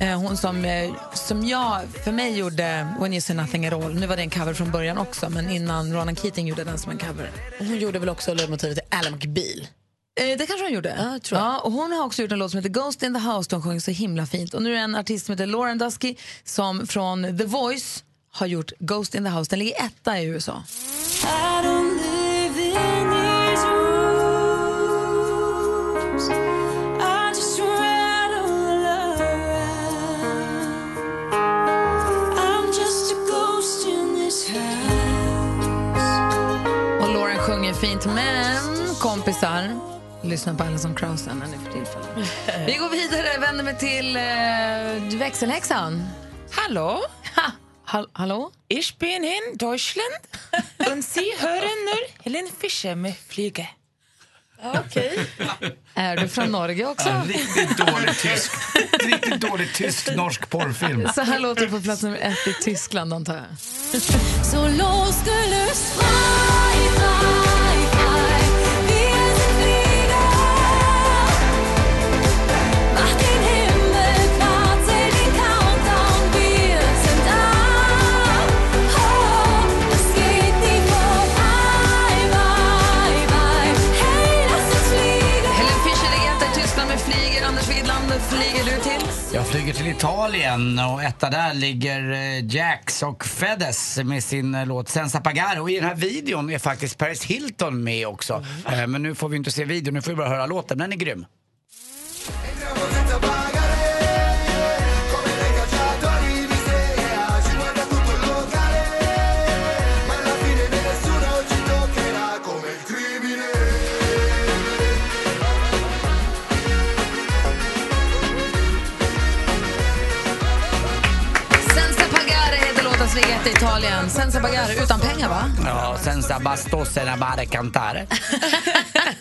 Eh, Hon som, eh, som jag, för mig gjorde When you say nothing at all. Nu var det en cover från början också, men innan Ronan Keating gjorde den som en cover. Hon gjorde väl också ledmotivet till Ally McBeal? Eh, det kanske hon gjorde. Ja, tror jag. Ja, och hon har också gjort en låt som heter Ghost in the House. De sjunger så himla fint. Och nu är det en artist som heter Lauren Dusky som från The Voice har gjort Ghost in the House. Den ligger etta i USA. Och Lauren sjunger fint, men kompisar, lyssna på Alison Krauss när ni för tillfället. Vi går vidare, vänder mig till eh, växelhäxan. Hallå? Ha, hall- hallå? Ich bin in Deutschland und Sie hören nur Helen Fischer med Flyge. Okej. Är du från Norge också? En riktigt dålig tysk, riktigt dålig tysk-norsk porrfilm. Så här låter det på plats nummer ett i Tyskland, antar jag. Italien och etta där ligger eh, Jax och Fedes med sin eh, låt Senza Pagare. Och i den här videon är faktiskt Paris Hilton med också. Eh, Men nu får vi inte se videon, nu får vi bara höra låten. Den är grym. Italien. Senza bagar utan pengar, va? Ja, senza bastos era bare cantare.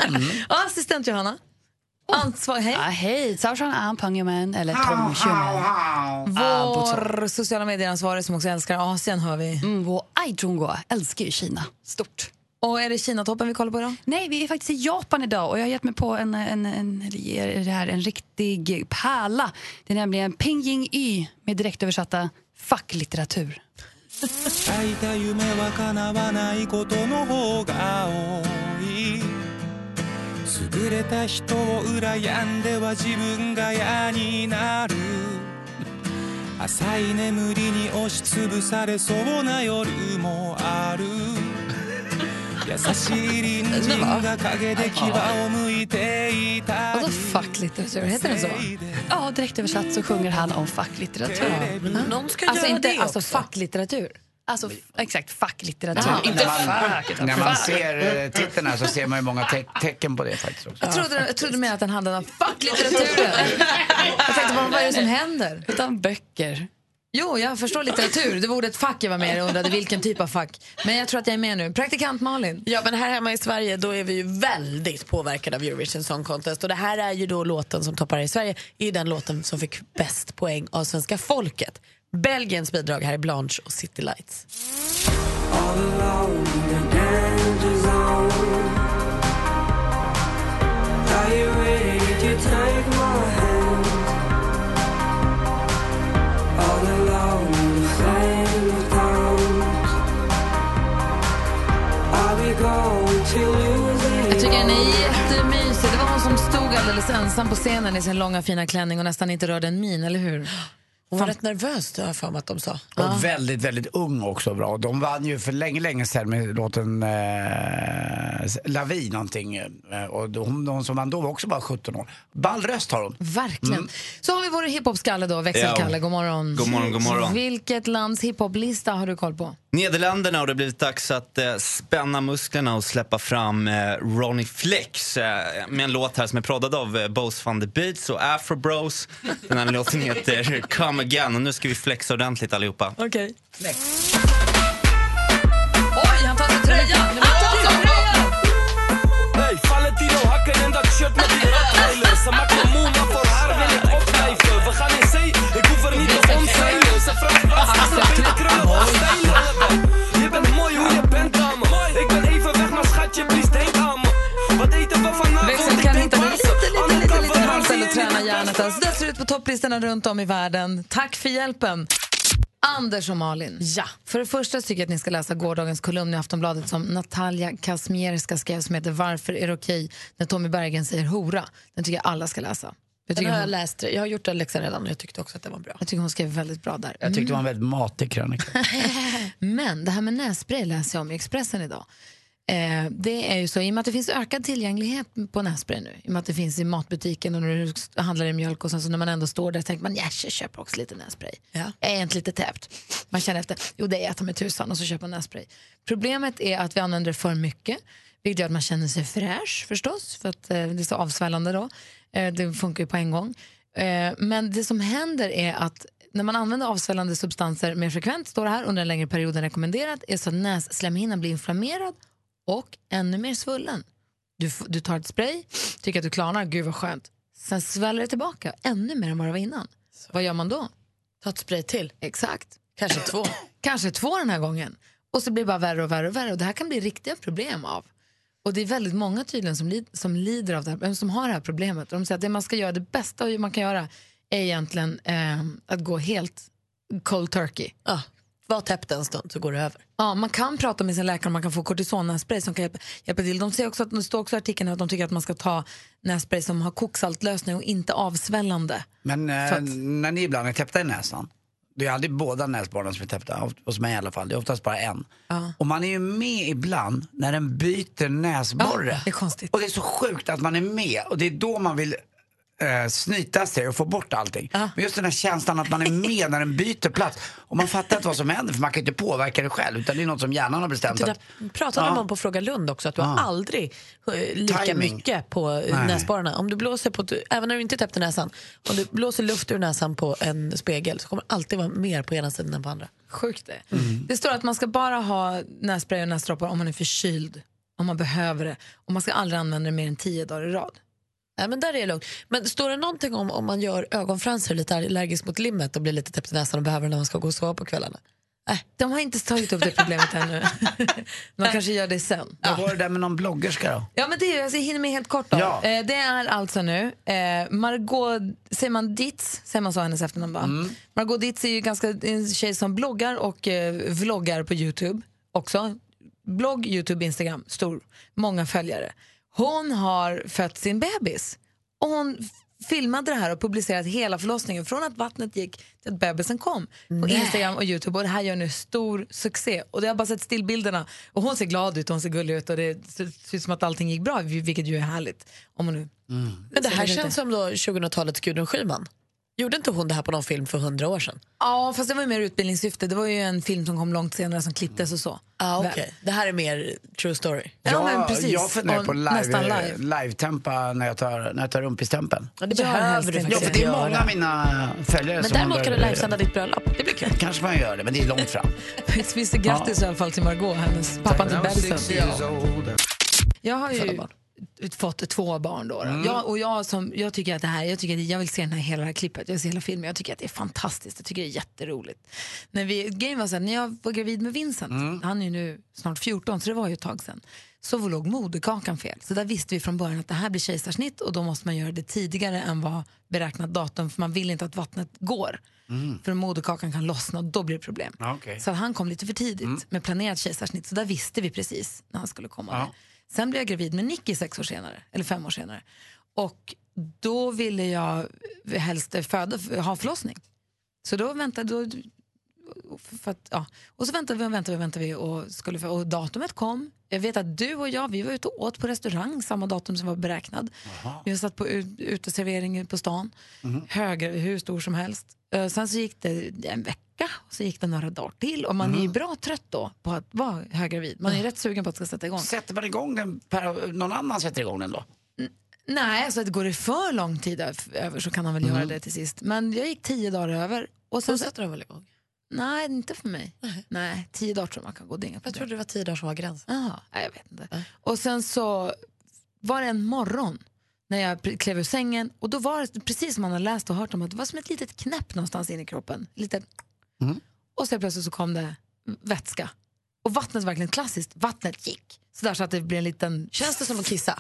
Mm. Assistent Johanna. Oh. Ansvar, hej. Ja, hej, Sausan Ampangeman, eller Trumtjummen. Vår sociala medieransvarig som också älskar Asien hör vi. Mm, vår Aitrungo älskar ju Kina stort. Och är det Kinatoppen vi kollar på idag? Nej, vi är faktiskt i Japan idag och jag har gett mig på en, en, en, en, här, en riktig pärla. Det är nämligen Pingjing Y med direktöversatta facklitteratur. 抱いた夢は叶わないことの方が多い。優れた人を羨んでは自分が嫌になる。浅い眠りに押しつぶされそうな夜もある。優しい隣人が陰で牙を向いていた Vadå facklitteratur? Heter den så? Ja, direktöversatt så sjunger han om facklitteratur. Någon ska Alltså göra inte det alltså också. facklitteratur? Alltså f- exakt, facklitteratur. Jaha, inte när man, fack. utan när man fack. ser eh, titeln här så ser man ju många te tecken på det faktiskt också. Jag trodde, jag trodde mer att den handlade om facklitteraturen. jag tänkte, vad, vad är det som händer? Utan böcker. Jo, jag förstår litteratur. Det var ordet fack jag var med och undrade vilken typ av fack. Men jag tror att jag är med nu. Praktikant Malin. Ja, men här hemma i Sverige då är vi ju väldigt påverkade av Eurovision Song Contest. Och det här är ju då låten som toppar i Sverige. är ju den låten som fick bäst poäng av svenska folket. Belgiens bidrag här är Blanche och City Lights. All Jag tycker den är jättemysig. Det var hon som stod alldeles ensam på scenen i sin långa fina klänning och nästan inte rörde en min, eller hur? Hon var rätt nervös, har jag för mig att de sa. Och väldigt, väldigt ung också bra. De vann ju för länge, länge sedan med låten eh, La Vie någonting. Eh, och de, de som vann då var också bara 17 år. Ball röst har hon. Verkligen. Mm. Så har vi vår hiphop-skalle då, Växelkalle. Ja. God morgon. God morgon, god morgon. Vilket lands hiphop-lista har du koll på? Nederländerna har det blivit dags att eh, spänna musklerna och släppa fram eh, Ronnie Flex eh, med en låt här som är proddad av eh, Bose van the Beats och Afro Bros. Den här låten heter Come Again och nu ska vi flexa ordentligt allihopa. Okej. Oj, han tar sig tröjan! Han tar sig tröjan! Hey, på topplistorna runt om i världen. Tack för hjälpen. Anders och Malin. Ja. För det första tycker jag att ni ska läsa gårdagens kolumn i Aftonbladet som Natalia Kazmierska skrev som heter Varför är det okej när Tommy Bergen säger hora? Den tycker jag alla ska läsa. Jag Den tycker, har jag hon, läst. Jag har gjort den läxan redan och jag tyckte också att det var bra. jag tycker hon skrev väldigt bra där. Jag tyckte det var en väldigt matig krönika. Men det här med nässpray läser jag om i Expressen idag. Eh, det är ju så, i och med att det finns ökad tillgänglighet på nässpray nu, i och med att det finns i matbutiken och när du handlar i mjölk och sen så när man ändå står där tänker man, ja, jag köper också lite nässpray. Ja. Jag är inte lite täppt. Man känner efter, jo det är jag med tusan och så köper man nässpray. Problemet är att vi använder det för mycket, vilket gör att man känner sig fräsch förstås, för att eh, det är så avsvällande då. Eh, det funkar ju på en gång. Eh, men det som händer är att när man använder avsvällande substanser mer frekvent, står det här, under en längre period än rekommenderat, är så att nässlemhinnan blir inflammerad och ännu mer svullen. Du, du tar ett spray, tycker att du klarnar, gud vad skönt. Sen sväller det tillbaka, ännu mer än vad det var innan. Vad gör man då? Ta ett spray till. Exakt. Kanske två. Kanske två den här gången. Och så blir det bara värre och värre och värre. Och det här kan bli riktiga problem av. Och det är väldigt många tydligen som, lid, som lider av det här, som har det här problemet. Och de säger att det man ska göra, det bästa man kan göra är egentligen eh, att gå helt cold turkey. Ja. Var täppt en stund så går det över. Ja, man kan prata med sin läkare om man kan få kortisonnässpray som kan hjälpa, hjälpa till. De säger också att, det står också i artikeln att de tycker att man ska ta nässpray som har koksaltlösning och inte avsvällande. Men eh, att- när ni ibland är täppta i näsan, det är aldrig båda näsborrarna som är täppta, hos mig i alla fall, det är oftast bara en. Ja. Och man är ju med ibland när den byter näsborre. Ja, det är konstigt. Och det är så sjukt att man är med och det är då man vill eh, snyta sig och få bort allting. Men just den här känslan att man är med när den byter plats. Och man fattar inte vad som händer för man kan inte påverka det själv utan det är något som hjärnan har bestämt. Det där pratade Ja. man på Fråga Lund också, att du har aldrig eh, lika Timing. mycket på eh, Nej. näsborrarna. Om du blåser på, även när du inte är täppt i näsan, om du blåser luft ur näsan på en spegel så kommer det alltid vara mer på ena sidan än på andra. Sjukt det. Det står att man ska bara ha nässpray och näsdroppar om man är förkyld, om man behöver det. Och man ska aldrig använda det mer än tio dagar i rad. Nej, men där är det lugnt. Men står det någonting om om man gör ögonfransar lite allergisk mot limmet och blir lite täppt i näsan och behöver det när man ska gå och sova på kvällarna? De har inte tagit upp det problemet ännu. De kanske gör det sen. Vad var det där med någon bloggerska då? Ja, men det är, alltså, jag hinner med helt kort då. Ja. Eh, det är alltså nu eh, Margot, säger man Ditz, säger man så hennes efternamn va? Mm. Margot Ditz är ju ganska en tjej som bloggar och eh, vloggar på Youtube också. Blogg, Youtube, Instagram, stor, många följare. Hon har fött sin bebis. Och hon filmade det här och publicerade hela förlossningen från att vattnet gick till att bebisen kom på Nej. Instagram och Youtube. Och det här gör nu stor succé. Och det har bara sett stillbilderna. Och hon ser glad ut och hon ser gullig ut. Och det ser ut som att allting gick bra vilket ju är härligt. Om hon nu Men det här känns som då 2000-talets Gudrun Schyman. Gjorde inte hon det här på någon film för hundra år sedan? Ja, fast det var ju mer utbildningssyfte. Det var ju en film som kom långt senare som klipptes och så. Ah, okay. Det här är mer true story. Ja, men precis. Jag funderar på nästan live, live. live-tempa när jag tar, när jag tar rumpistempen. Ja, det Ja, behöver du inte. Ja, faktiskt för det är göra. många av mina följare Men som däremot undrar- kan du livesända ditt bröllop. Det blir kul. Kanske man gör det, men det är långt fram. Visst grattis i alla fall till Margot, hennes pappa till bebisen. Jag har ju fått två barn då. då. Mm. Jag, och jag, som, jag tycker att det här, jag, tycker att jag vill se den här, hela här klippet, jag vill se hela filmen. Jag tycker att det är fantastiskt, jag tycker det är jätteroligt. När, vi, grejen var så här, när jag var gravid med Vincent, Mm. han är ju nu snart 14 så det var ju ett tag sedan, så låg moderkakan fel. Så där visste vi från början att det här blir kejsarsnitt och då måste man göra det tidigare än vad beräknat datum för man vill inte att vattnet går. För moderkakan kan lossna och då blir det problem. Okej. Så han kom lite för tidigt med planerat kejsarsnitt. Så där visste vi precis när han skulle komma. Ja. Sen blev jag gravid med Nicky sex år senare, eller fem år senare. Och då ville jag helst föda, ha förlossning. Så då väntade då, för att, ja. Och så väntade vi och väntade vi och, väntade vi och, skulle, och datumet kom. Jag vet att du och jag vi var ute och åt på restaurang samma datum som var beräknad. Vi har satt på ut- uteservering på stan, höger, hur stor som helst. Eh, Sen så gick det en vecka och så gick det några dagar till och man är ju bra trött då på att vara höggravid. Man är ju rätt sugen på att det ska sätta igång. Sätter man igång den, per, någon annan sätter igång den då? Nej, alltså att går det för lång tid över så kan han väl göra det till sist. Men jag gick tio dagar över. Och sen sätter de väl igång? nej, inte för mig. Nej, tio dagar tror jag man kan gå på Jag det. trodde det var tio dagar som var gränsen. Nej, jag vet inte. Och sen så var det en morgon när jag klev ur sängen och då var det precis som man har läst och hört om att det var som ett litet knäpp någonstans inne i kroppen. Lite... Och så plötsligt så kom det vätska. Och vattnet var verkligen klassiskt. Vattnet gick. Så där så att det blev en liten... Känns det som att kissa?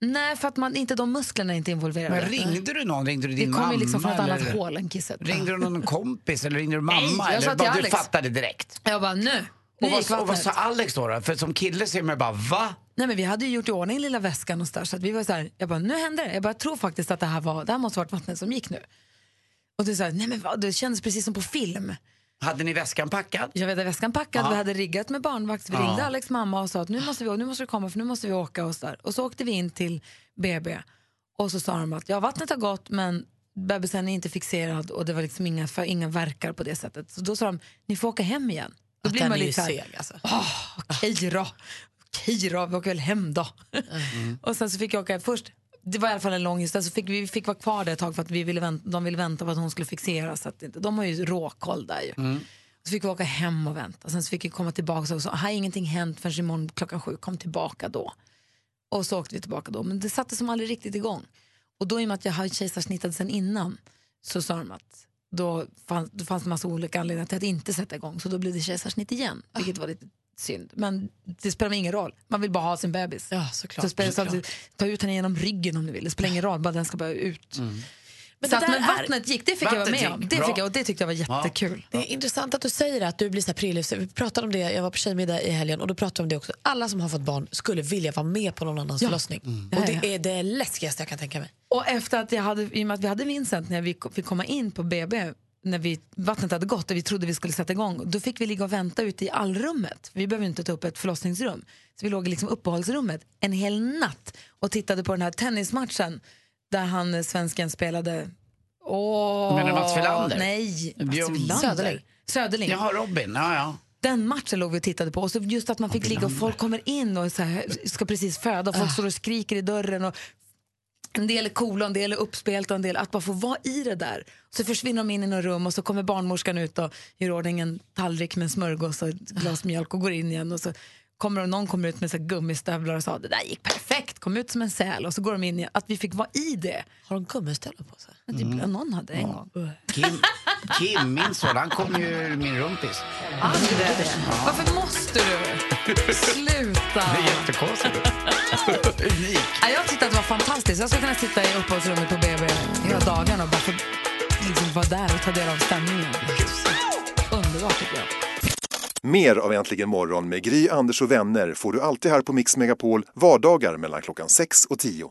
Nej, för att man, inte de musklerna är inte involverade. Men ringde du någon? Ringde du din Det kom mamma? ju liksom från ett annat eller? hål än kisset. Ringde du någon kompis eller ringde du mamma? Nej, jag eller sa till bara du fattade direkt? Jag bara, nu. Nu Och vad, och vad sa Alex då, då? För som kille ser man bara, va? Nej, men vi hade ju gjort i ordning lilla väskan och så där, så att vi var så här, jag bara, nu händer det. Jag bara, jag tror faktiskt att det här var, det här måste ha varit vattnet som gick nu. Och du sa, nej men vad, det kändes precis som på film. Hade ni väskan packad? Jag hade väskan packad, Ja. vi hade riggat med barnvakt, vi Ja. ringde Alex mamma och sa att nu måste, vi, nu måste du komma för nu måste vi åka och så där. Och så åkte vi in till BB och så sa de att ja, vattnet har gått men bebisen är inte fixerad och det var liksom inga, för, inga verkar på det sättet. Så då sa de, ni får åka hem igen. Då Att blir man är lite så här, seg, alltså. "Åh, okej då, okej då, vi åker väl hem då. och sen så fick jag åka först, det var i alla fall en lång historia, så fick vi fick vara kvar där ett tag för att vi ville vänta, de ville vänta på att hon skulle fixeras. Så att de har ju råkoll där ju. Så fick vi åka hem och vänta. Sen så fick vi komma tillbaka och så har ingenting hänt förrän imorgon klockan sju. Kom tillbaka då. Och så åkte vi tillbaka då. Men det satte som aldrig riktigt igång. Och då i och med att jag hade kejsarsnittat sen innan så sa de att då fanns, då fanns det massa olika anledningar till att inte sätta igång. Så då blev det kejsarsnitt igen, vilket var lite synd. Men det spelar ingen roll. Man vill bara ha sin bebis. Ja, såklart. Så spelar, så såklart. ta ut henne genom ryggen om du vill. Det spelar ingen roll, bara den ska bara ut. Men så att, men vattnet gick, det fick jag vara med om. Det bra. fick jag, och det tyckte jag var jättekul. Det är intressant att du säger att du blir så här. Vi pratade om det, jag var på tjejmiddag i helgen och då pratade om det också. Alla som har fått barn skulle vilja vara med på någon annans Ja. förlossning. Mm. Och Ja, ja. det är det läskigaste jag kan tänka mig. Och efter att jag hade, i och med att vi hade Vincent när vi fick komma in på BB när vi, vattnet hade gått och vi trodde vi skulle sätta igång, då fick vi ligga och vänta ute i allrummet. Vi behöver inte ta upp ett förlossningsrum. Så vi låg i liksom uppehållsrummet en hel natt och tittade på den här tennismatchen där han, eh, svensken, spelade... Åh, Menar Mats Wilander? Nej, Mats. Söderling. Söderling. Jaha, Robin. Ja, ja. Den matchen låg vi och tittade på. Och så just att man fick ligga och folk kommer in och så här, ska precis föda. Och folk står och skriker i dörren. Och en del är coola, en del är uppspelta. och En del, att bara få vara i det där. Så försvinner de in i något rum och så kommer barnmorskan ut och gör ordning en tallrik med smörgås och ett glas mjölk och går in igen. Och så kommer någon kommer ut med så gummistövlar och sa det där gick perfekt, kom ut som en säl. Och så går de in igen. Att vi fick vara i det. Har de gummistövlar på sig? Typ, Mm. Någon hade en gång. Kim, Kim, min son, han kom ju ur min rumpis. Aldrig det. Varför måste du? Sluta. Det är jättekonstigt. Unik. Ja, jag tyckte att det var fantastiskt. Jag skulle kunna sitta i uppehållsrummet på BB hela dagarna och bara få liksom vara där och ta del av stämningen. Underbart tycker jag. Mer av Äntligen morgon med Gry, Anders och vänner får du alltid här på Mix Megapol vardagar mellan klockan 6 och 10.